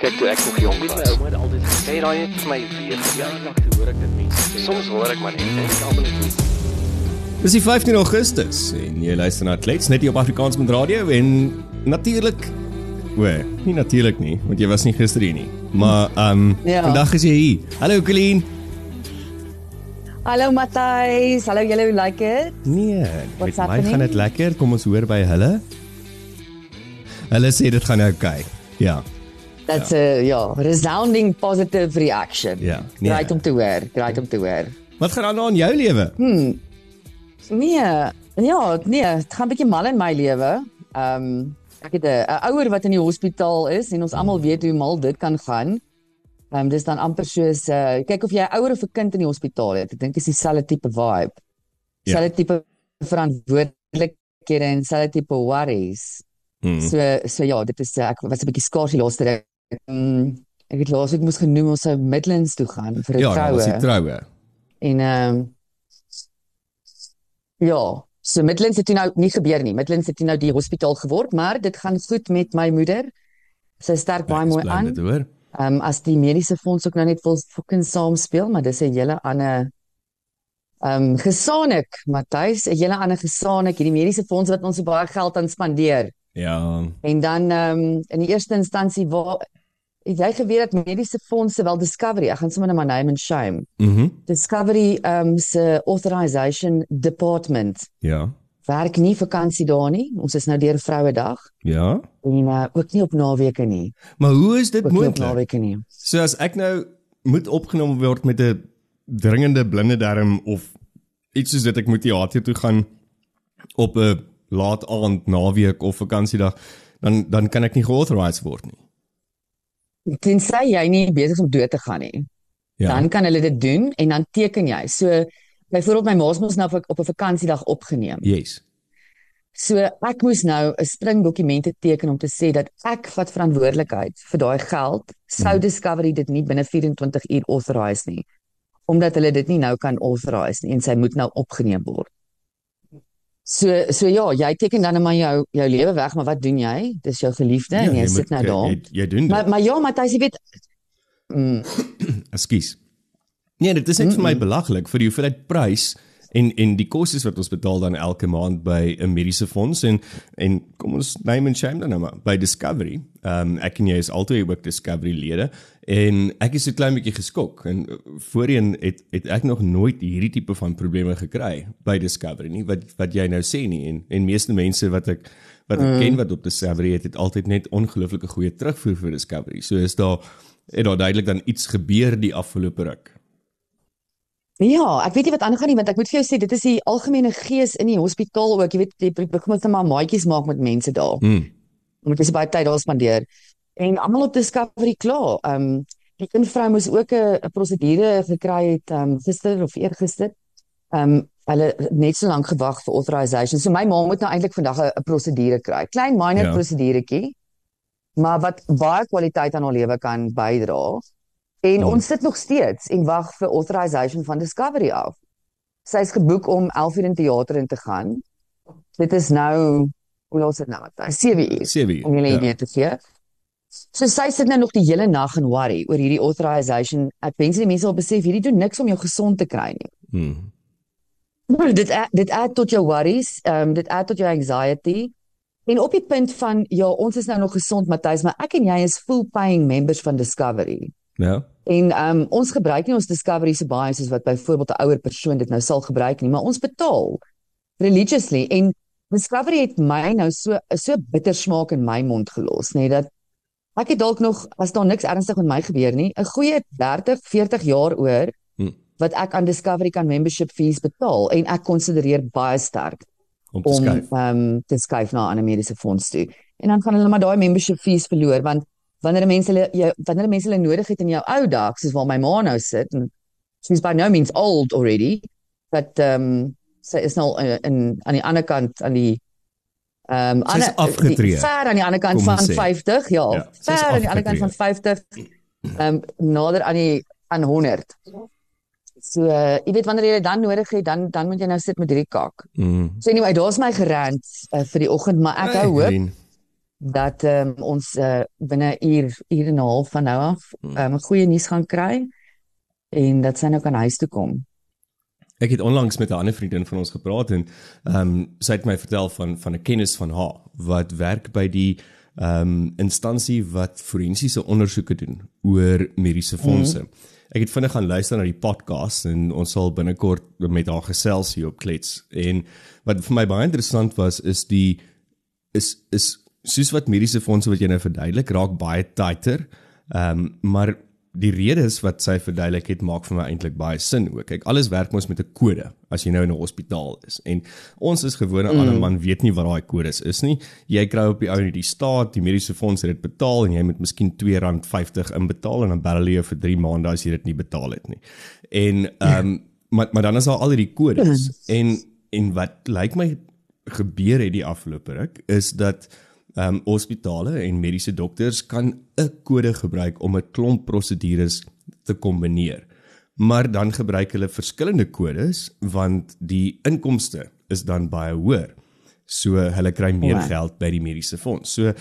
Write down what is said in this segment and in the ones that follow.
Kyk toe ek nog jonk was. My ouma het altyd gesê daai het vir my weer verjaardag toe hoor ek dit mense sê. Soms hoor ek maar net en ek almal net Dis die 15 Augustus en jy luister na Klets net hier op Afrikaans met radio en natuurlik o, nie natuurlik nie, want jy was nie gister hier nie. Maar ehm um, Ja. vandag is jy hier. Hallo Colleen. Hallo Matthys, hallo julle, hoe like dit? Nee, What's met my happening? gaan dit lekker. Kom ons hoor by hulle. Hulle sê dit gaan oukei. Ja. That's a ja, resounding positive reaction. Ja, nee. Great om te hoor, great om te hoor. Wat gaan aan in jou lewe? Hmm. Nee, ja, nee, dit gaan 'n bietjie mal in my lewe. Ehm ek het 'n ouer wat in die hospitaal is en ons almal weet hoe mal dit kan gaan. Ehm um, dis dan amper soos uh, kyk of jy 'n ouer of 'n kind in die hospitaal het. Ek dink dis dieselfde tipe vibe. Ja. Dieselfde tipe verantwoordelikhede en dieselfde tipe worries. Hmm. So so ja, dit is uh, ek was 'n bietjie skaars die laaste ruk. Um, ek het laas ek moes genoem ons sou Midlands toe gaan vir 'n Ja, troue. die troue. En ehm um, ja, so Midlands het nou nie gebeur nie. Midlands het nou die hospitaal geword, maar dit gaan goed met my moeder. Sy sterk baie mooi aan. Ehm um, as die mediese fonds ook nou net wil fucking saam speel, maar dis 'n hele ander ehm um, gesaanik, Matthys, 'n hele ander gesaanik. Hierdie mediese fonds wat ons so baie geld aan spandeer. Ja. En dan ehm um, in die eerste instansie waar het jy geweet dat mediese fondse wel Discovery, ek gaan sommer net maar name and shame. Mhm. Discovery ehm um, se authorization department Ja. werk nie vakansie daar nie. Ons is nou deur Vrouedag Ja. en uh, ook nie op naweke nie. Maar hoe is dit nie op moontlik? naweke nie. So as ek nou moet opgeneem word met 'n dringende blinde darm of iets soos dit ek moet teater toe gaan op 'n laat aand naweek of vakansiedag, dan dan kan ek nie geauthorized word nie. Tensy jy nie besig is om dood te gaan nie. Ja. Dan kan hulle dit doen en dan teken jy. So byvoorbeeld my ma's moes nou op 'n- op 'n vakansiedag opgeneem. yes. So ek moes nou 'n string dokumente teken om te sê dat ek vat verantwoordelikheid vir daai geld. Sou Hmm. Discovery dit nie binne 24 uur authorize nie. Omdat hulle dit nie nou kan authorize nie en sy moet nou opgeneem word. So so ja, jy teken dan net maar jou jou lewe weg, maar wat doen jy? Dis jou geliefde en jy, jy sit nou daar. Jy, jy doen dit. Maar maar ja, Matthys, jy weet mm, Ekskuus. Nee, dit is net vir my belaglik vir die hoeveelheid prys en en die kostes wat ons betaal dan elke maand by 'n mediese fonds en en kom ons name and shame dan nou maar by Discovery. Ehm um, ek en jy is altyd ook Discovery lede en ek is so klein bietjie geskok en voorheen het het ek nog nooit hierdie tipe van probleme gekry by Discovery nie wat wat jy nou sê nie en en meeste mense wat ek wat ek mm. ken wat op Discovery het het altyd net ongelooflike goeie terugvoer vir Discovery. So is daar het daar duidelik dan iets gebeur die afgelope ruk. Ja, ek weet nie wat aangaan nie want ek moet vir jou sê dit is die algemene gees in die hospitaal ook. Jy weet jy begin net maar maatjies maak met mense daar. Mm. Omdat jy so baie tyd daar spandeer. En almal op Discovery klaar. Ehm um, die een vrou moes ook 'n prosedure gekry het um, gister of eergister. Ehm um, hulle net so lank gewag vir authorization. So my ma moet nou eintlik vandag 'n prosedure kry. Klein minor Ja. proseduretjie. Maar wat baie kwaliteit aan haar lewe kan bydra. En Ja. ons sit nog steeds en wag vir authorization van Discovery af. Sy's geboek om 11 uur in teater in te gaan. Dit is nou hoe laat is dit nou? 7 uur. 7 uur. Om julle 'n ja. idee te gee. So sy sit nou nog die hele nag in worry oor hierdie authorization. Ek wens die mense sal besef hierdie doen niks om jou gesond te kry nie. Mm. Maar dit add- dit add tot jou worries, ehm um, dit add tot jou anxiety. En op die punt van ja, ons is nou nog gesond Matthys, maar ek en jy is full paying members van Discovery. Ja. En ehm um, ons gebruik nie ons Discovery so baie soos wat byvoorbeeld 'n ouer persoon dit nou sal gebruik nie, maar ons betaal religiously en Discovery het my nou so so bitter smaak in my mond gelos, nê, dat ek het dalk nog as daar niks ernstig met my gebeur nie, 'n goeie 30, 40 jaar oor Hm. wat ek aan Discovery kan membership fees betaal en ek konsidereer baie sterk Om te om skuif. ehm um, te skuif na 'n ander mediese fonds toe. En dan gaan hulle maar daai membership fees verloor want wanneer mense hulle jou wanneer mense hulle nodig het in jou ou dae, soos waar my ma nou sit en she's by no means old already, but ehm um, sy is nou in, in aan die ander kant aan die ehm um, is afgetree, ver aan die ander kant van sê. 50, ja, Ja, ver aan die ander kant van afgetree. 50 ehm um, nader aan die aan 100. So uh, jy weet wanneer jy dit dan nodig het, dan dan moet jy nou sit met hierdie kak. Mm. So anyway, daar's my gerant uh, vir die oggend, maar ek hou hoop. Green. dat um, ons uh, binne uur uur en 'n half van nou af um, 'n goeie nuus gaan kry en dat sy nou kan huis toe kom. Ek het onlangs met 'n ander vriendin van ons gepraat en ehm um, sy het my vertel van van 'n kennis van haar wat werk by die ehm um, instansie wat forensiese ondersoeke doen oor mediese fondse. Mm. Ek het vinnig gaan luister na die podcast en ons sal binnekort met haar gesels hier op Klets. En wat vir my baie interessant was is die is is soos wat mediese fondse wat jy nou verduidelik raak baie tighter. Ehm um, maar die redes wat sy verduidelik het maak vir my eintlik baie sin ook. Kyk, alles werk mos met 'n kode as jy nou in 'n hospitaal is. En ons is gewone mm. ander man weet nie wat daai kodes is nie. Jy kry op die ou net die staat, die mediese fonds het dit betaal en jy moet miskien R2.50 inbetaal en dan bel hulle jou vir 3 maande as jy dit nie betaal het nie. En ehm um, maar maar dan is daar al hierdie kodes mm. en en wat lyk my gebeur het die afgelope ruk is dat ehm um, hospitale en mediese dokters kan 'n kode gebruik om 'n klomp prosedures te kombineer. Maar dan gebruik hulle verskillende kodes want die inkomste is dan baie hoër. So hulle kry meer wow. geld by die mediese fonds. So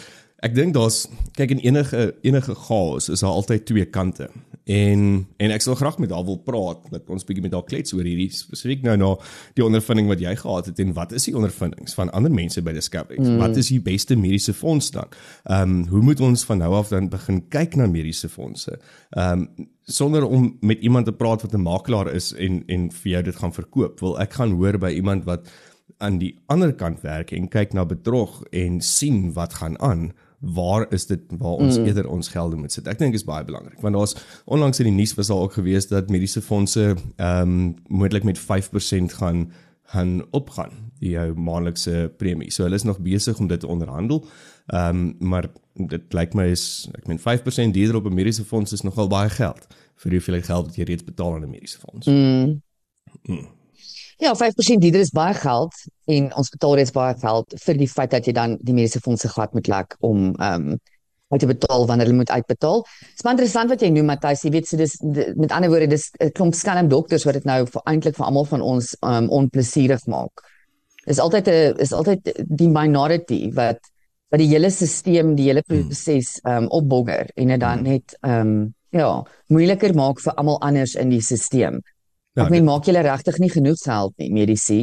ek dink daar's kyk in enige enige chaos is daar altyd twee kante. En en ek sal graag met haar wil praat dat ons bietjie met haar klets oor hierdie spesifiek nou na die ondervinding wat jy gehad het en wat is die ondervindings van ander mense by Discovery? Mm. Wat is die beste mediese fonds dan? Ehm um, hoe moet ons van nou af dan begin kyk na mediese fondse? Ehm um, sonder om met iemand te praat wat 'n makelaar is en en vir jou dit gaan verkoop. Wil ek gaan hoor by iemand wat aan die ander kant werk en kyk na bedrog en sien wat gaan aan waar is dit waar ons mm. eerder ons gelde moet sit. Ek dink is baie belangrik want daar's onlangs in die nuus was daar ook gewees dat mediese fondse ehm um, moontlik met 5% gaan gaan opgaan die jou maandelikse premie. So hulle is nog besig om dit te onderhandel. Ehm um, maar dit lyk my is ek meen 5% duurder op 'n mediese fonds is nogal baie geld vir hoeveel geld wat jy reeds betaal aan 'n mediese fonds. Mm. Mm. Ja, 5% dieder is baie geld en ons betaal reeds baie geld vir die feit dat jy dan die mediese fondse glad moet lek om ehm um, uit te betaal wanneer hulle moet uitbetaal. Dit is baie interessant wat jy noem Matthys, jy weet so dis met ander woorde dis 'n klomp skelm dokters wat dit nou vir eintlik vir almal van ons ehm um, onplesierig maak. Is altyd 'n is altyd die minority wat wat die hele stelsel, die hele hmm. proses ehm um, opbogger en dit dan hmm. net ehm um, ja, moeiliker maak vir almal anders in die stelsel. Ja, ek meen maak julle regtig nie genoeg geld nie medisy.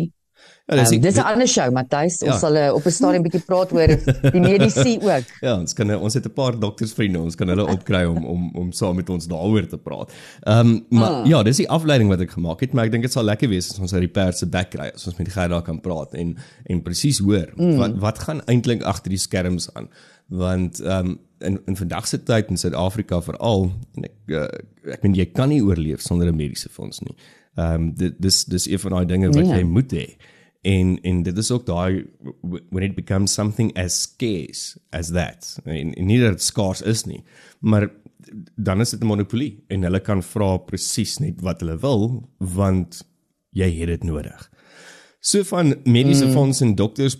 Ja, dis um, dis 'n ander show Matthys. Ons ja. sal uh, op 'n stadium bietjie praat oor die medisy ook. Ja, ons kan ons het 'n paar doktersvriende, ons kan hulle opkry om om om saam met ons daaroor te praat. Ehm um, maar ah. ja, dis die afleiding wat ek gemaak het, maar ek dink dit sal lekker wees as ons uit die pers se bek kry as ons met die gey daar kan praat en en presies hoor mm. wat wat gaan eintlik agter die skerms aan want ehm um, in in vandag se tyd in Suid-Afrika veral en ek uh, ek meen jy kan nie oorleef sonder 'n mediese fonds nie. Ehm um, dit dis dis een van daai dinge wat yeah. jy moet hê. En en dit is ook daai when it becomes something as scarce as that. En, en nie dat dit skaars is nie, maar dan is dit 'n monopolie en hulle kan vra presies net wat hulle wil want jy het dit nodig. So van mediese mm. fondse en dokters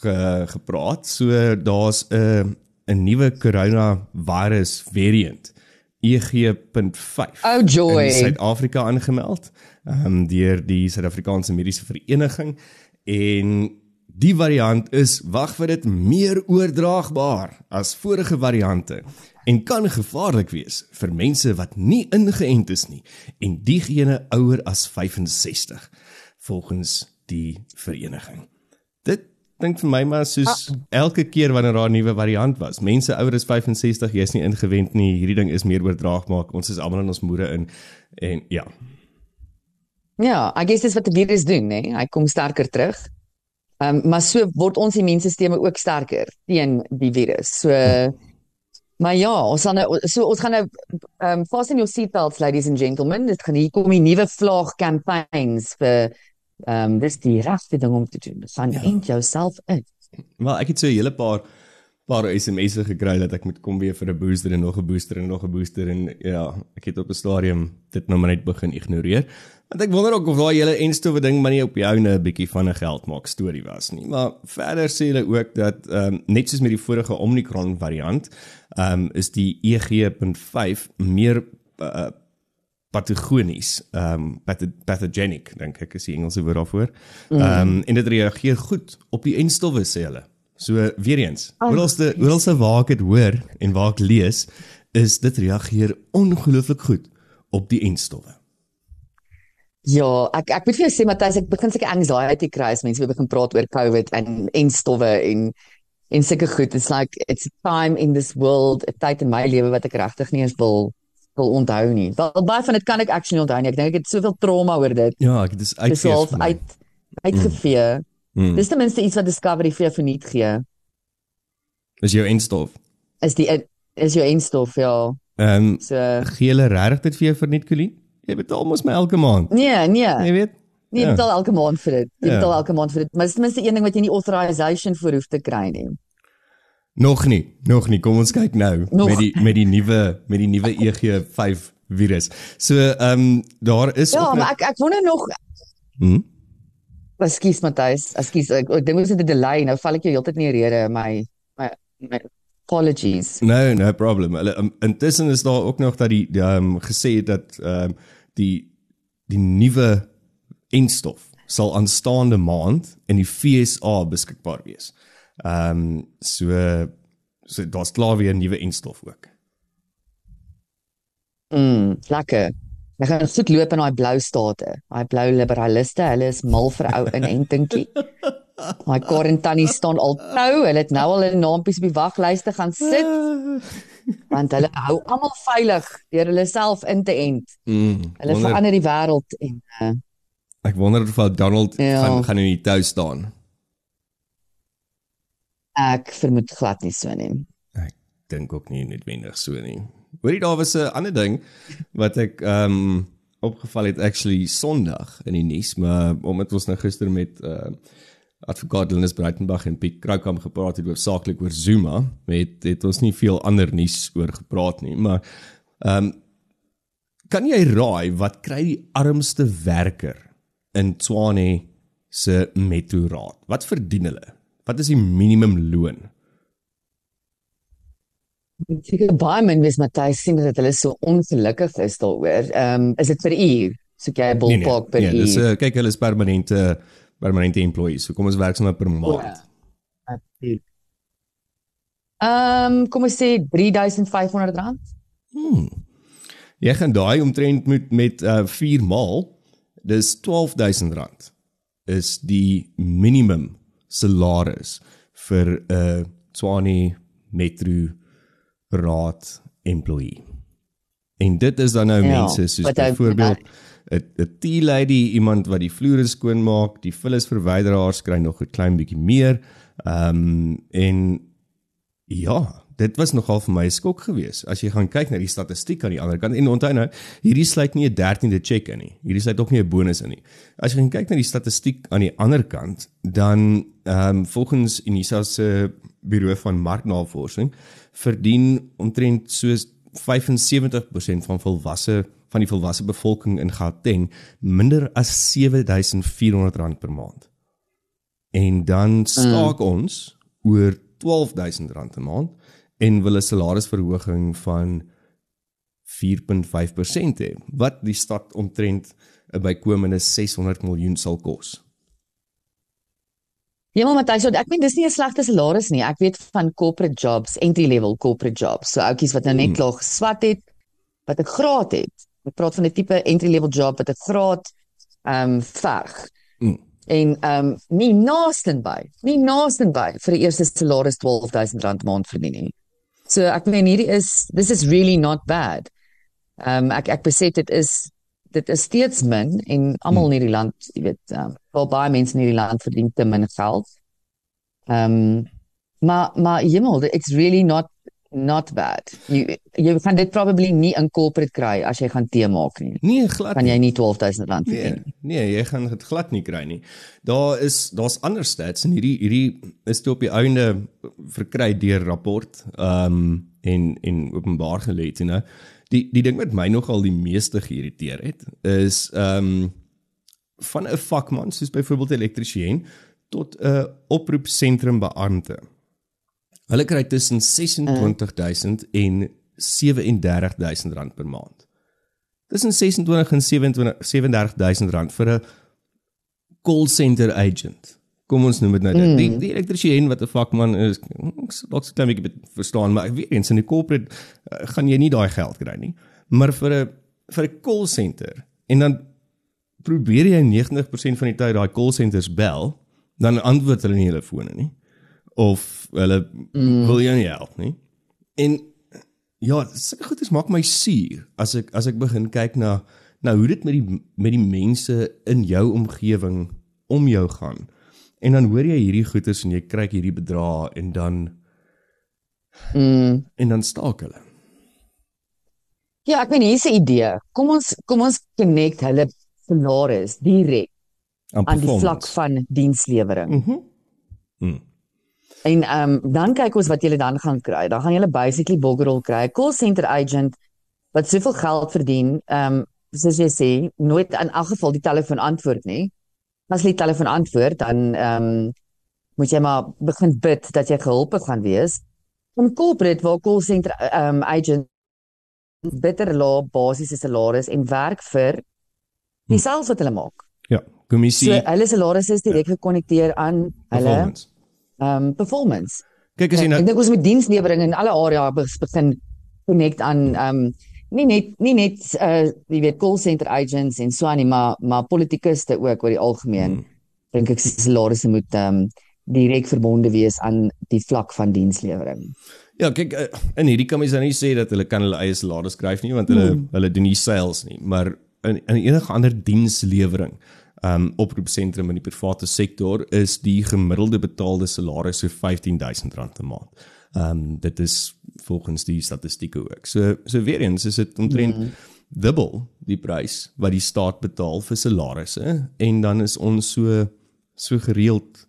ge, gepraat. So daar's 'n 'n nuwe coronavirus variant. EG.5 oh, joy. in Suid-Afrika aangemeld um, deur die Suid-Afrikaanse Mediese Vereniging en die variant is wag vir dit meer oordraagbaar as vorige variante en kan gevaarlik wees vir mense wat nie ingeënt is nie en diegene ouer as 65 volgens die vereniging. Dit dink vir my maar soos ah. elke keer wanneer daar 'n nuwe variant was. Mense ouer as 65, jy's nie ingewend nie. Hierdie ding is meer oordraagbaar. Ons is almal in ons moede in en ja. Ja, I guess dis wat die virus doen, né? Hy kom sterker terug. Ehm um, maar so word ons immuunstelsel ook sterker teen die virus. So hm. maar ja, ons gaan nou so ons gaan nou ehm um, fasten your seatbelts ladies and gentlemen. Dit gaan hier kom die nuwe vlaag campaigns vir ehm um, dis die regte ding om te doen. San ja. end jouself in. Wel, ek het so 'n hele paar paar SMS'e gekry dat ek moet kom weer vir 'n booster en nog 'n booster en nog 'n booster en ja, ek het op 'n stadium dit nou maar net begin ignoreer. Want ek wonder ook of daai hele enstowwe ding maar nie op jou 'n bietjie van 'n geld maak storie was nie. Maar verder sê hulle ook dat ehm um, net soos met die vorige Omicron variant, ehm um, is die EG.5 meer uh, patogenies, ehm um, pathogenic dink ek is die Engelse woord daarvoor. Ehm um, en dit reageer goed op die enstowwe sê hulle. So weer eens, Oh, oralste oralste waar ek dit hoor en waar ek lees, is dit reageer ongelooflik goed op die enstowwe. Ja, ek ek moet vir jou sê Matthys, ek begin seker anxiety kry as mense begin praat oor COVID en en stowwe en en sulke goed. It's like it's a time in this world, 'n tyd in my lewe wat ek regtig nie eens wil wil onthou nie. Wel baie van dit kan ek actually onthou nie. Ek dink ek het soveel trauma oor dit. Ja, ek dis uitfees. half uit uitgevee. Mm. Dis ten minste iets wat Discovery vir jou verniet gee. Is jou enstof. Is die is jou enstof ja. Ehm um, So gee hulle regtig dit vir jou verniet Colleen? Jy betaal mos my elke maand. nee, nee. Jy weet. Nee, jy Ja. betaal elke maand vir dit. Jy Ja. betaal elke maand vir dit. Maar dis ten minste een ding wat jy nie authorization vir hoef te kry nie. Nog nie, nog nie. Kom ons kyk nou Nog. met die met die nuwe met die nuwe EG5 virus. So ehm um, daar is Ja, maar ek ek wonder nog hmm? Ekskuus Matthys, ekskuus. Ek, ek dink ons het 'n delay. Nou val ek jou heeltyd in die rede. My my, my apologies. No, no problem. Hulle um, intussen is daar ook nog dat die ehm um, gesê dat ehm um, die die nuwe enstof sal aanstaande maand in die FSA beskikbaar wees. Ehm um, so so daar's klaar weer 'n nuwe enstof ook. Mm, lekker. Ek gaan goed loop in daai blou state. Daai blou liberaliste, hulle is mal vir ou inentingkie. My quarantine staan al tou. Hulle het nou al 'n naampies op die waglyste gaan sit want hulle hou almal veilig deur hulle self in te ent. Mm, Hulle wonder, verander die wêreld en uh, ek wonder of Donald Ja. gaan gaan in die tou staan. Ek vermoed glad nie so nie. Ek dink ook nie noodwendig so nie. Hoorie daar was 'n ander ding wat ek ehm um, opgeval het actually Sondag in die nuus, maar omdat ons nou gister met uh advokaat Linus Breitenberg en Piet Kroukamp gepraat het hoofsaaklik oor Zuma, het het ons nie veel ander nuus oor gepraat nie, maar ehm um, kan jy raai wat kry die armste werker in Tshwane se Metro Raad? Wat verdien hulle? Wat is die minimumloon? Seker baie min wees Matthys sien dat hulle so ongelukkig is daaroor. Ehm um, is dit per uur? So jy 'n ballpark per nee, dis uur. uh, kyk hulle is permanente permanente employees. So kom ons werk sommer per maand. Ehm um, kom ons sê R3500. Hmm. Jy gaan daai omtrent met met uh 4 maal dis R12000 is die minimum salaris vir 'n uh, Tshwane Metro Raad employee. En dit is dan nou Ja, mense soos byvoorbeeld 'n 'n tea lady, iemand wat die vloere skoonmaak, die vullisverwyderaars kry nog 'n klein bietjie meer. Ehm um, en ja, dit was nogal vir my 'n skok geweest as jy gaan kyk na die statistiek aan die ander kant en onthou nou, hierdie sluit nie 'n 13de check in nie. Hierdie sluit ook nie 'n bonus in nie. As jy gaan kyk na die statistiek aan die ander kant, dan ehm um, volgens Unisa se bureau van marknavorsing verdien omtrent soos 75% van volwasse van die volwasse bevolking in Gauteng minder as R7400 per maand. En dan staak mm. ons oor R12000 'n maand en wil 'n salarisverhoging van 4.5% hê wat die stad omtrent 'n bykomende 600 miljoen sal kos. Ja, maar Matthys, ek meen dis nie 'n slegte salaris nie. Ek weet van corporate jobs, entry level corporate jobs. So ouetjies wat nou net Hmm. klaar geswat het, wat 'n graad het. Ek praat van 'n tipe entry level job wat 'n graad ehm um, veg. Mm. En ehm um, nie naaste by, nie naaste by vir die eerste salaris R12000 'n maand verdien nie. So ek meen hierdie is this is really not bad. Ehm um, ek ek besef dit is dit is steeds min en almal in hierdie land, jy weet, um, wel baie mense in hierdie land verdien te min geld. Ehm um, maar maar jemmel, it's really not not bad. Jy jy kan dit probably nie in corporate kry as jy gaan tee maak nie. Nee, glad Kan jy nie R12000 rand Nee, verdien nie. nee, jy gaan dit glad nie kry nie. Daar is daar's ander stats en hierdie hierdie is toe op die einde verkry deur rapport ehm um, en en openbaar gelê you know. Die die ding wat my nogal die meeste geïrriteer het is ehm um, van 'n vakman soos byvoorbeeld 'n elektriesien tot 'n oproepsentrum beampte. Hulle kry tussen 26000 en 37000 rand per maand. Tussen 26 en 27 37000 rand vir 'n call center agent. Kom ons noem dit nou dit. Mm. Die, die elektriesien wat 'n vakman is, ek dalk 'n klein bietjie verstaan, maar weer eens in die corporate uh, gaan jy nie daai geld kry nie. Maar vir 'n vir 'n call center en dan probeer jy 90% van die tyd daai call centers bel, dan antwoord hulle nie hulle fone nie of hulle mm. wil jou nie help nie. En ja, sulke goedes maak my suur as ek as ek begin kyk na nou hoe dit met die met die mense in jou omgewing om jou gaan. En dan hoor jy hierdie goedes en jy kry hierdie bedrae en dan mm. en dan staak hulle. Ja, ek meen hier's 'n idee. Kom ons kom ons connect hulle salaris direk aan die vlak van dienslewering. Mhm. Mm mm. En ehm um, dan kyk ons wat jy dan gaan kry. Dan gaan jy basically boggerol kry. Call center agent wat soveel geld verdien, ehm um, soos jy sê, nooit in elk geval die telefoon antwoord nie. As jy die telefoon antwoord, dan ehm um, moet jy maar begin bid dat jy gehelp gaan wees. 'n Corporate waar call center ehm um, agent beter lae basiese salaris en werk vir dieselfde wat hulle maak. Ja, kommissie. So hulle salaris is direk ja. gekonnekteer aan hulle performance um performance. Kyk as jy nou Ek dink ons moet dienslewering in alle areas begin connect aan um nie net nie net uh jy weet call center agents en so aan nie, maar maar politikuste ook oor die algemeen. Hmm. Dink ek salarisse moet um direk verbonde wees aan die vlak van dienslewering. Ja, kyk uh, in hierdie kan mens nou nie sê dat hulle kan hulle eie salaris skryf nie want hulle hmm. hulle doen nie sales nie, maar in, in enige ander dienslewering um oproepsentrum in die private sektor is die gemiddelde betaalde salaris so R15000 'n maand. Um dit is volgens die statistieke ook. So so weer eens is dit omtrent mm. dubbel die prys wat die staat betaal vir salarisse en dan is ons so so gereeld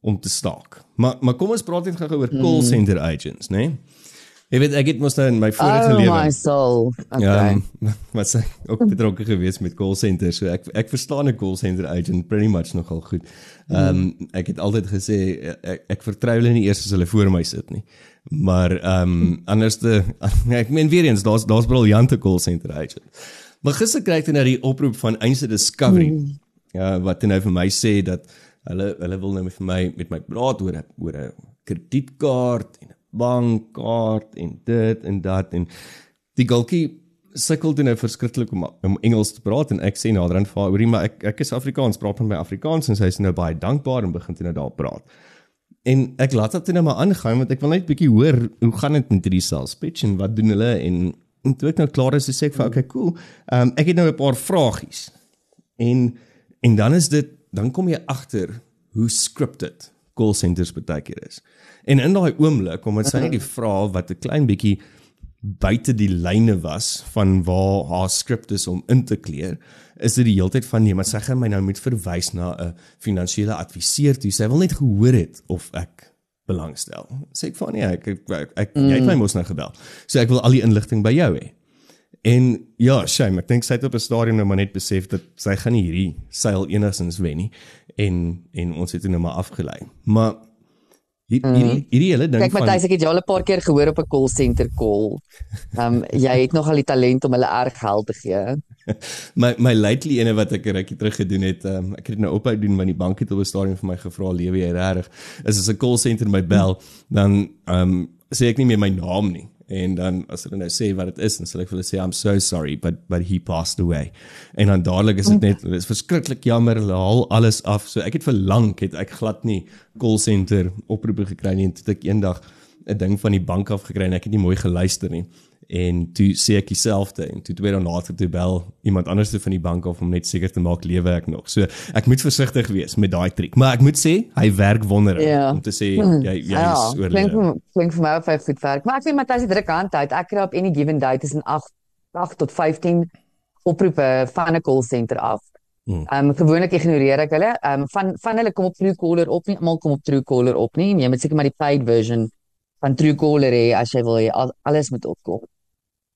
om te staak. Maar maar kom ons praat net gou oor call mm. center agents, né? Nee? Jy weet ek het mos nou in my vorige oh lewe. Oh my soul. Okay. Ja, wat sê ook betrokke gewees met call centers. So ek ek verstaan 'n call center agent pretty much nogal goed. Ehm um, ek het altyd gesê ek, ek vertrou hulle nie eers as hulle voor my sit nie. Maar ehm um, anderste ek meen weer eens daar's daar's briljante call center agent. Maar gister kry ek net die oproep van Einste Discovery. Mm. Ja, wat dan nou vir my sê dat hulle hulle wil nou met my met my praat oor oor 'n kredietkaart en bankkaart en dit en dat en die gultjie sukkel toe nou verskriklik om om Engels te praat en ek sê naderhand vir hoorie maar ek ek is Afrikaans praat met my Afrikaans en sy is nou baie dankbaar en begin toe nou daar praat. En ek laat dit nou maar aangaan want ek wil net bietjie hoor hoe gaan dit met hierdie sales pitch en wat doen hulle en en toe ek nou klaar is sê ek vir okay cool. Ehm um, ek het nou 'n paar vragies. En en dan is dit dan kom jy agter hoe scripted call centers baie keer is. En in daai oomblik kom dit sy net die vrae wat 'n klein bietjie buite die lyne was van waar haar skrip is om in te kleer, is dit die heeltyd van nee, maar sy gaan my nou moet verwys na 'n finansiële adviseur toe. Sy wil net gehoor het of ek belangstel. Sê ek van nee, ek ek, ek, ek mm. jy het my mos nou gebel. So ek wil al die inligting by jou hê. En ja, shame, ek dink sy het op 'n stadium nou maar net besef dat sy gaan nie hierdie seil enigstens wen nie en en ons het dit nou maar afgelei. Maar Hier, mm. hierdie hierdie hele ding Kijk, van Kyk Matthys, ek het jou al 'n paar keer gehoor op 'n call center call. Ehm um, jy het nog al die talent om hulle erg geld te gee. my my lately ene wat ek rukkie terug gedoen het, um, ek het dit nou ophou doen want die bank het op 'n stadium vir my gevra lewe jy regtig? Is as 'n call center my bel, dan ehm um, sê ek nie meer my naam nie en dan as hulle nou sê wat dit is dan sal ek vir hulle sê I'm so sorry but but he passed away. En dan dadelik is dit net dit is verskriklik jammer hulle haal alles af. So ek het vir lank het ek glad nie call center oproepe gekry nie en toe ek eendag 'n ding van die bank af gekry en ek het nie mooi geluister nie en toe sê ek dieselfde en toe twee dae later toe bel iemand anders van die bank af om net seker te maak lewe ek nog. So ek moet versigtig wees met daai triek, maar ek moet sê hy werk wonderlik yeah. om te sê hmm. jy jy ja, is oor. Klink klink vir my of hy goed werk. Maar ek weet Matthys het druk hand uit. Ek kry op any given day tussen 8 8 tot 15 oproepe van 'n call center af. Hmm. Ehm um, gewoonlik ignoreer ek hulle. Ehm um, van van hulle kom op Truecaller op nie, almal kom op Truecaller op nie. Jy moet seker maar die paid version van Truecaller hê as jy wil jy alles moet opkom.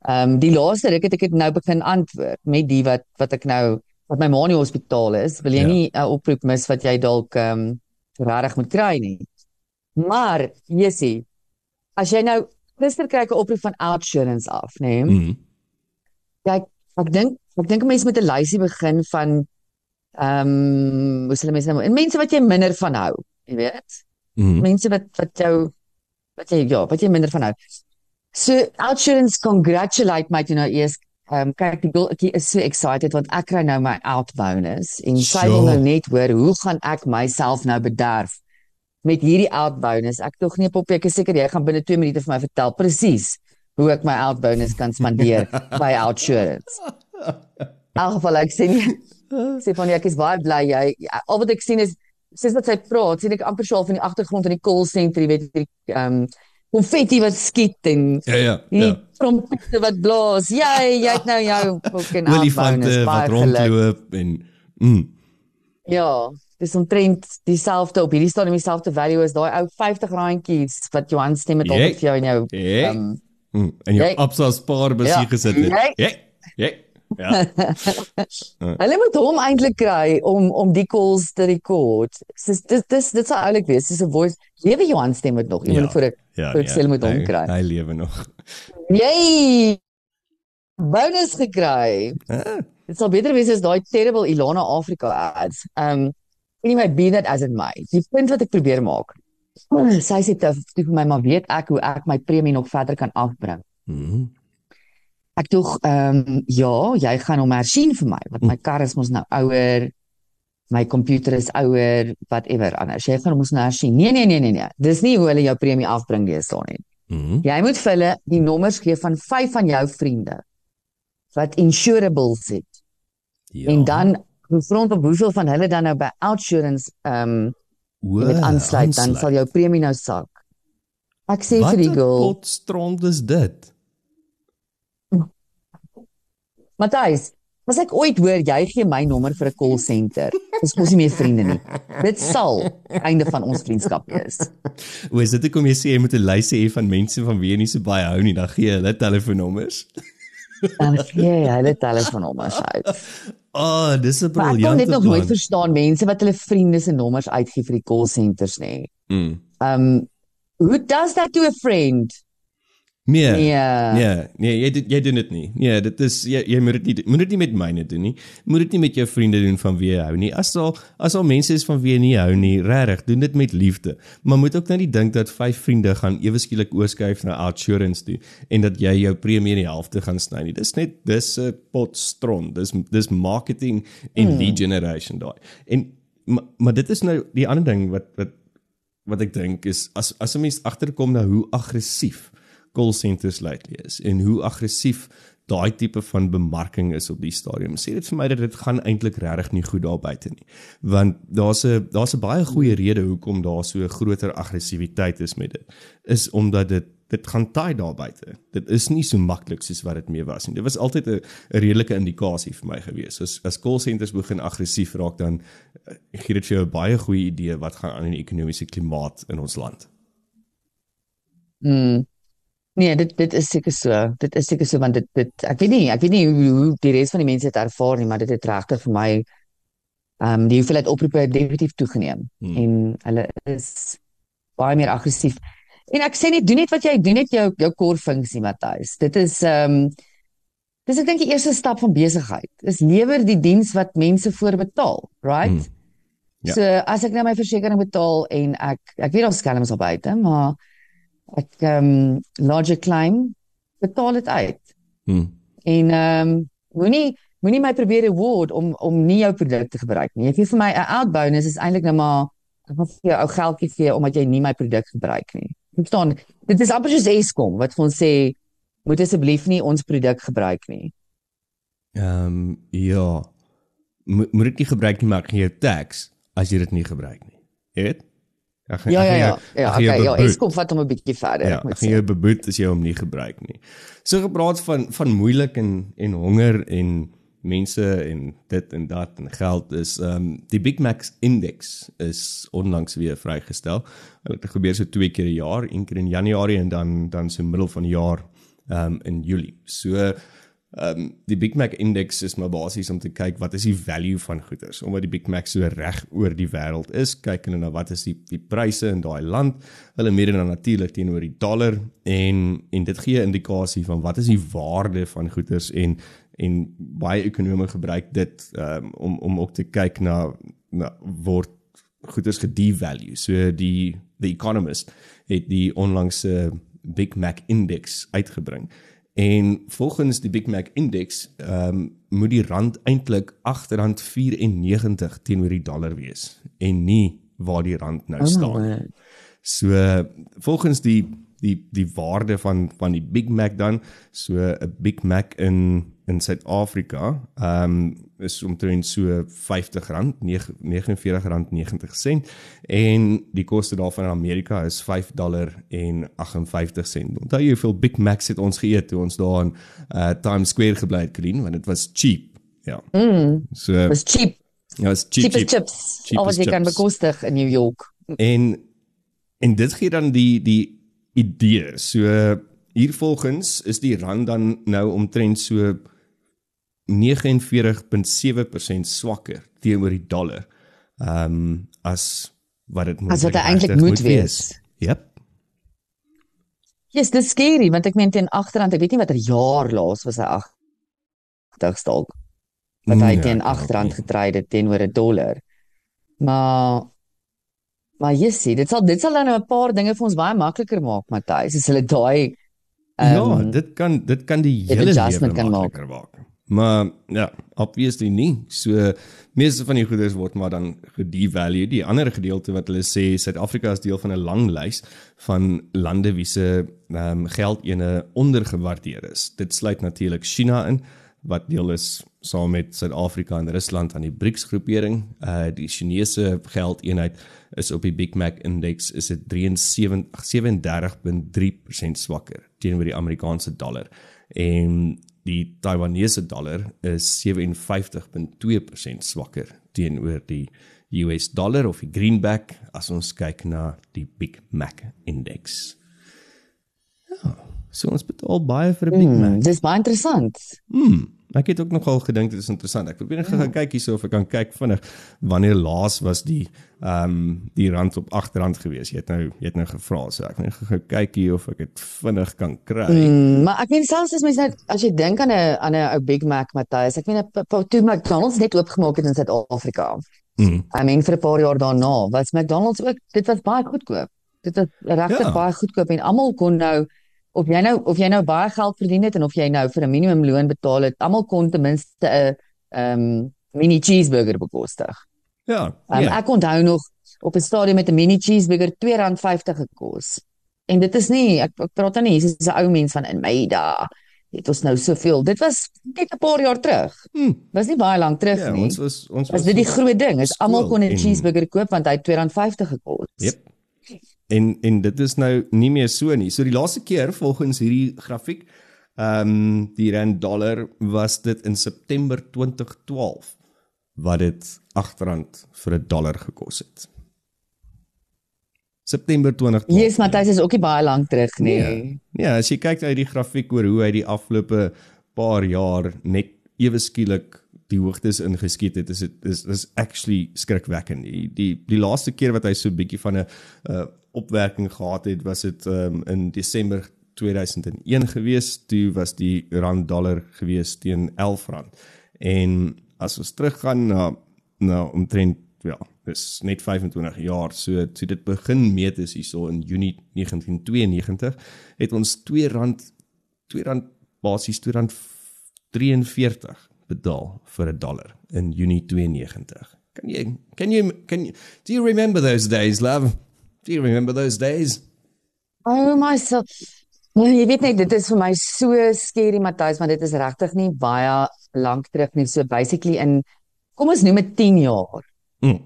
Ehm um, die laaste ruk het ek dit nou begin antwoord met die wat wat ek nou wat my ma in die hospitaal is, wil jy ja. nie 'n uh, oproep mis wat jy dalk ehm um, regtig moet kry nie. Maar Jessie, as jy nou gister kry 'n oproep van Outsurance af, nê? Nee, mm -hmm. Kyk, ek dink ek dink mense moet 'n lysie begin van Ehm um, hoe sal mense nou en mense wat jy minder van hou, jy weet. Mhm. Mense wat wat jou wat jy ja, wat jy minder van hou. So Outsurance congratulate my to nou eers Ehm um, kyk die girltjie is so excited want ek kry nou my out bonus en sy Sure. wil nou net hoor hoe gaan ek myself nou bederf met hierdie out bonus. Ek tog nie poppie, ek is seker jy gaan binne 2 minute vir my vertel presies hoe ek my out bonus kan spandeer by Outsurance. Elk geval ek nie sê van ek is baie bly jy ja, al wat ek sien is sies wat sy praat, sien ek amper so al van die agtergrond in die call center, jy weet die ehm um, konfetti wat skiet en Ja ja. ja. trompette wat blaas. Jy jy het nou jou fucking Olifante wat rondloop en mm. Ja, dis omtrent dieselfde op hierdie stadium dieselfde value as daai ou 50 randjies wat Johan stem het Jy- altyd vir jou in jou Jy- ehm Mm. En jou Jy- Absa spaarbusie Ja. gesit het. Jy- Ja. Ja. Ja. Hulle moet hom eintlik kry om om die calls te rekord. Dis dis dis dit sou oulik wees. Dis 'n voice. Lewe Johan stem dit nog. Ek Ja. moet voor ek Ja. Voor ek sê, hulle moet hom kry. Hy lewe nog. jy bonus gekry. Ah. Dit sal beter wees as daai terrible Ilana Afrika ads. Um anyway, be that as it may. Die punt wat ek probeer maak. Sy sê toe vir my maar weet ek hoe ek my premie nog verder kan afbring. Mhm. Ek tog ehm ja, jy gaan hom hersien vir my want my kar is mos nou ouer. My komputer is ouer, whatever anders. Jy gaan hom mos nou hersien. Nee nee nee nee nee. Dis nie hoe hulle jou premie afbring deesdae nie. Mhm. Jy moet vir hulle die nommers gee van 5 van jou vriende wat insurables het. Ja. En dan grond op hoeveel van hulle dan nou by Outsurance ehm um, jy weet aansluit, dan sal jou premie nou sak. Ek sê Wat vir die 'n girl, potstrand is dit? Matthys, as ek ooit hoor jy gee my nommer vir 'n call center, dis mos nie meer vriende nie. Dit sal einde van ons vriendskap wees. O, is dit hoekom jy sê jy moet 'n lys hê van mense van wie jy nie so baie hou nie, dan gee jy hulle telefoonnommers. Dan gee jy hulle telefoonnommers uit. Ah, oh, dis 'n Maar ek kon briljante dit nog nooit plan. verstaan mense wat hulle vriende se nommers uitgee vir die call centers nê. Mm. Um who does that to a friend? Nee. Nee. Nee, nee, jy doen- jy doen dit nie. Nee, dit is jy jy moet dit nie moet dit nie met myne doen nie. Moet dit nie met jou vriende doen van wie jy hou nie. As al as al mense is van wie jy nie hou nie, regtig, doen dit met liefde. Maar moet ook nou nie dink dat vyf vriende gaan ewe skielik oorskuif na Outsurance toe en dat jy jou premie in die helfte gaan sny nie. Dis net dis 'n pot stront. Dis dis marketing en Hmm. lead generation daai. En maar, maar dit is nou die ander ding wat wat wat ek dink is as as 'n mens agterkom na hoe aggressief call centers lately is en hoe aggressief daai tipe van bemarking is op die stadium. Sê dit vir my dat dit gaan eintlik regtig nie goed daar buite nie. Want daar's 'n daar's 'n baie goeie rede hoekom daar so 'n groter aggressiwiteit is met dit. Is omdat dit dit gaan taai daar buite. Dit is nie so maklik soos wat dit mee was nie. Dit was altyd 'n redelike indikasie vir my gewees. As as call centers begin aggressief raak dan eh, gee dit vir jou 'n baie goeie idee wat gaan aan in die ekonomiese klimaat in ons land. Mm. Nee, dit dit is seker so. Dit is seker so want dit dit ek weet nie, ek weet nie hoe, hoe die res van die mense dit ervaar nie, maar dit het regtig vir my ehm um, die hoeveelheid oproepe het definitief toegeneem Hmm. en hulle is baie meer aggressief. En ek sê net doen net wat jy doen net jou jou core funksie Matthys. Dit is ehm um, dis ek dink die eerste stap van besigheid. Is lewer die diens wat mense voorbetaal, right? Hmm. Ja. So as ek nou my versekerings betaal en ek ek weet daar's skelms al buite, maar ek ehm um, lodge a claim, betaal dit uit. Hmm. En ehm um, moenie moenie my probeer reward om om nie jou produk te gebruik nie. Jy gee vir my 'n out bonus is eintlik nou maar ek wil vir jou ou geldjie gee omdat jy nie my produk gebruik nie. Verstaan? Dit is amper soos Eskom wat vir ons sê moet asseblief nie ons produk gebruik nie. Ehm um, ja. Mo moet dit nie gebruik nie, maar ek gaan jou tax as jy dit nie gebruik nie. Jy weet? Ek gaan- Ja ek ja ja. Ja, jou okay, ja. Eskom vat hom 'n bietjie verder, Ja, ek gaan jou beboet as jy hom nie gebruik nie. So gepraat van van moeilik en en honger en mense en dit en dat en geld is ehm um, die Big Mac Index is onlangs weer vrygestel. Dit gebeur so twee keer 'n jaar, een keer in Januarie en dan dan so middel van die jaar ehm um, in Julie. So ehm um, die Big Mac indeks is maar basies om te kyk wat is die value van goederes. Omdat die Big Mac so reg oor die wêreld is, kyk hulle na wat is die die pryse in daai land. Hulle meet dit dan natuurlik teenoor die dollar en en dit gee 'n indikasie van wat is die waarde van goederes en en baie ekonome gebruik dit um, om om ook te kyk na na word goederes gedevalue. So die The Economist het die onlangse Big Mac Index uitgebring. En volgens die Big Mac Index, ehm um, moet die rand eintlik R8.94 teenoor die dollar wees en nie waar die rand nou oh, staan. So volgens die die die waarde van van die Big Mac dan, so 'n Big Mac in in Suid-Afrika, ehm um, is omtrent so R50, R49.90 en die koste daarvan in Amerika is $5.58. Onthou jy hoeveel Big Macs het ons geëet toe ons daar in uh, Times Square gebly het, Colleen, want dit was cheap. Ja. Mm, so was cheap. Ja, was cheap. Cheap, cheap chips. Alles jy kan bekostig in New York. En en dit gee dan die die idee. So hier volgens is die rand dan nou omtrent so 49.7% swakker teenoor die dollar. Ehm um, as wat dit moet As wat eintlik moet wees. wees. Yep. Ja, yes, dis skerry want ek meen teen agterhand, ek weet nie watter jaar laas was hy 80 stalk. Wat hy nee, teen agterhand getrei het teenoor 'n dollar. Maar maar jy sien, dit sal dit sal dan nou 'n paar dinge vir ons baie makliker maak, Matthys, as hulle daai um, Ja, dit kan dit kan die hele lewe makliker maak. maak. Maar ja, obviously nie. So meeste van die goederes word maar dan gedevalue. Die ander gedeelte wat hulle sê Suid-Afrika is deel van 'n lang lys van lande wie se ehm um, geldene ondergewaardeer is. Dit sluit natuurlik China in wat deel is saam met Suid-Afrika en Rusland aan die BRICS groepering. Uh die Chinese geldeenheid is op die Big Mac indeks is dit 37.3% swakker teenoor die Amerikaanse dollar. En die Taiwanese dollar is 57.2% swakker teenoor die US dollar of die greenback as ons kyk na die Big Mac indeks. Ja, so ons betaal baie vir 'n Big mm, Mac. Dis baie interessant. Mm. Ek het ook nogal gedink dit is interessant. Ek probeer net gaan kyk hierso of ek kan kyk vinnig wanneer laas was die ehm um, die rand op R8 gewees. Jy het nou jy het nou gevra so ek net gaan kyk hier of ek dit vinnig kan kry. Mm, maar ek meen selfs as mens net as jy dink aan 'n aan 'n ou Big Mac Matthys, ek meen 'n toe McDonald's net oopgemaak het in Suid-Afrika. Mm. I mean vir 'n paar jaar daarna was McDonald's ook dit was baie goedkoop. Dit was regtig ja. baie goedkoop en almal kon nou of jy nou of jy nou baie geld verdien het en of jy nou vir 'n minimumloon betaal het, almal kon ten minste 'n ehm um, mini cheeseburger bekostig. Ja. Um, yeah. Ek onthou nog op 'n stadium met 'n mini cheeseburger R2.50 gekos. En dit is nie ek, ek praat dan nie, dis 'n ou mens van in my dae. Dit was nou soveel. Dit was net 'n paar jaar terug. Hmm. Was nie baie lank terug ja, nie. Ons was ons was dit die groot ding. Is almal kon 'n cheeseburger koop want hy R2.50 gekos. Yep. En en dit is nou nie meer so nie. So die laaste keer volgens hierdie grafiek, ehm um, die rand dollar was dit in September 2012 wat dit R8 vir 'n dollar gekos het. September 2012. Ja, yes, Matthys is ook nie baie lank terug nie. Nee. Ja, as jy kyk uit die grafiek oor hoe hy die afgelope paar jaar net ewe skielik die hoogtes ingeskiet het is dit is is actually skrikwekkend. Die, die die laaste keer wat hy so 'n bietjie van 'n uh, opwerking gehad het, was dit um, in Desember 2001 gewees. Toe was die rand dollar gewees teen R11. En as ons teruggaan na na omtrent ja, dis net 25 jaar. So toe dit begin meet is hierso in Junie 1992 het ons R2 R2 basies R2.43 betaal vir 'n dollar in Junie 92. Kan jy can you can you do you remember those days, love? Do you remember those days? Oh my so Nou, jy weet net dit is vir my so skerry Matthys want dit is regtig nie baie lank terug nie so basically in kom ons noem dit 10 jaar. Mm.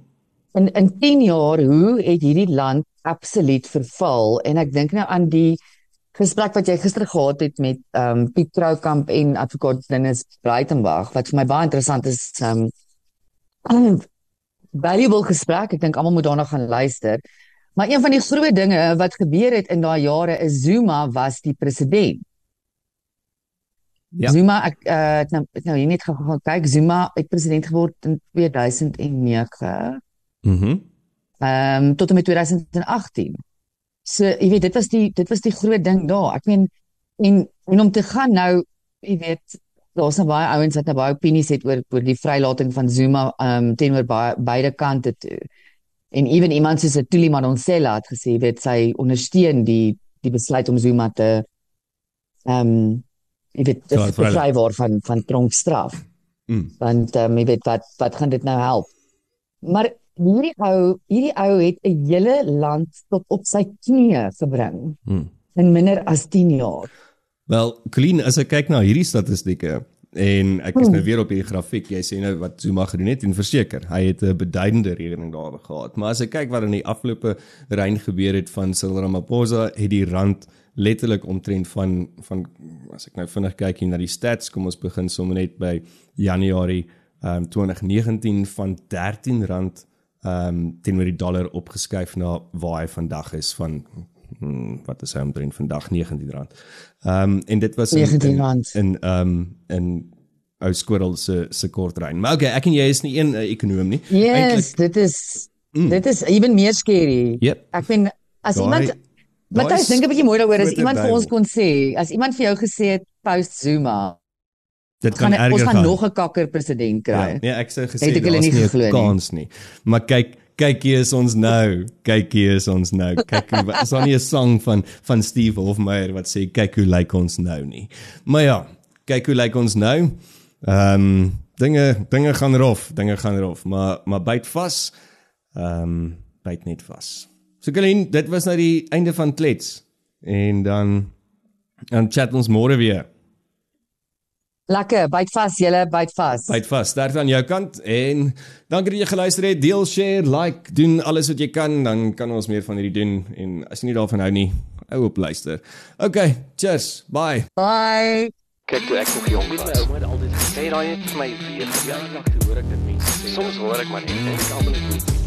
In in 10 jaar hoe het hierdie land absoluut verval en ek dink nou aan die gesprek wat jy gister gehad het met ehm um, Piet Troukamp en advokaat Dennis Breitenberg wat vir my baie interessant is ehm um, valuable gesprek. Ek dink almal moet daarna gaan luister. Maar een van die groot dinge wat gebeur het in daai jare is Zuma was die president. Ja. Zuma ek uh, het nou het nou hier net gaan kyk. Zuma het president geword in 2009. Mhm. Mm Ehm um, tot en met 2018. So jy weet dit was die dit was die groot ding daar. Ek meen en en om te gaan nou jy weet daar's nou baie ouens wat nou baie opinies het oor oor die vrylating van Zuma ehm um, teenoor baie beide kante toe. En ewen iemand soos Tuli Madonsela het gesê weet sy ondersteun die die besluit om Zuma te ehm um, jy weet So, te vry word van van tronkstraf. Mm. Want ehm um, jy weet wat wat gaan dit nou help? Maar hierdie ou hierdie ou het 'n hele land tot op sy knieë gebring Mm. in minder as 10 jaar. Wel, Colleen, as ek kyk na hierdie statistieke en ek is nou weer op hierdie grafiek, jy sê nou wat Zuma gedoen het en verseker, hy het 'n beduidende regeling daar gehad. Maar as ek kyk wat in die afgelope rein gebeur het van Cyril Ramaphosa, het die rand letterlik omtrent van van as ek nou vinnig kyk hier na die stats, kom ons begin sommer net by Januarie um, 2019 van R13 ehm um, teenoor die dollar opgeskuif na waar hy vandag is van hmm, wat is hy omtrent vandag R19. Ehm um, en dit was in- R19. in ehm um, in ou skorrel se se kortrein. Maar okay, ek en jy is nie een uh, ekonom nie. Yes, dit is mm. dit is even meer scary. Yep. Ek vind as Daai- iemand daai Matthys dink 'n bietjie mooi daaroor as iemand vir ons kon sê, as iemand vir jou gesê het post Zuma, Dit kan gaan erger ons gaan gaan. nog 'n kakker president kry. Ja, nee, ek sou gesê hulle daar's nie 'n kans nie. Maar kyk, kyk hier is ons nou. Kyk hier is ons nou. Kyk, hoe- is daar nie 'n sang van van Steve Hofmeyer wat sê kyk hoe lyk ons nou nie. Maar ja, kyk hoe lyk ons nou. Ehm um, dinge dinge gaan rof, dinge gaan rof, maar maar byt vas. Ehm um, byt net vas. So Colleen, dit was nou die einde van klets. En dan dan chat ons môre weer. Lekker, byt vas julle, byt vas. Byt vas. Sterk aan jou kant en dankie dat jy geluister het. Deel, share, like, doen alles wat jy kan, dan kan ons meer van hierdie doen en as jy nie daarvan hou nie, hou op luister. Okay, cheers. Bye. Bye. Kyk toe ek nog jong was. My ouma het altyd gesê daai het vir my weer verjaardag toe hoor ek dit mense sê. Soms hoor ek maar net en ek almal is nie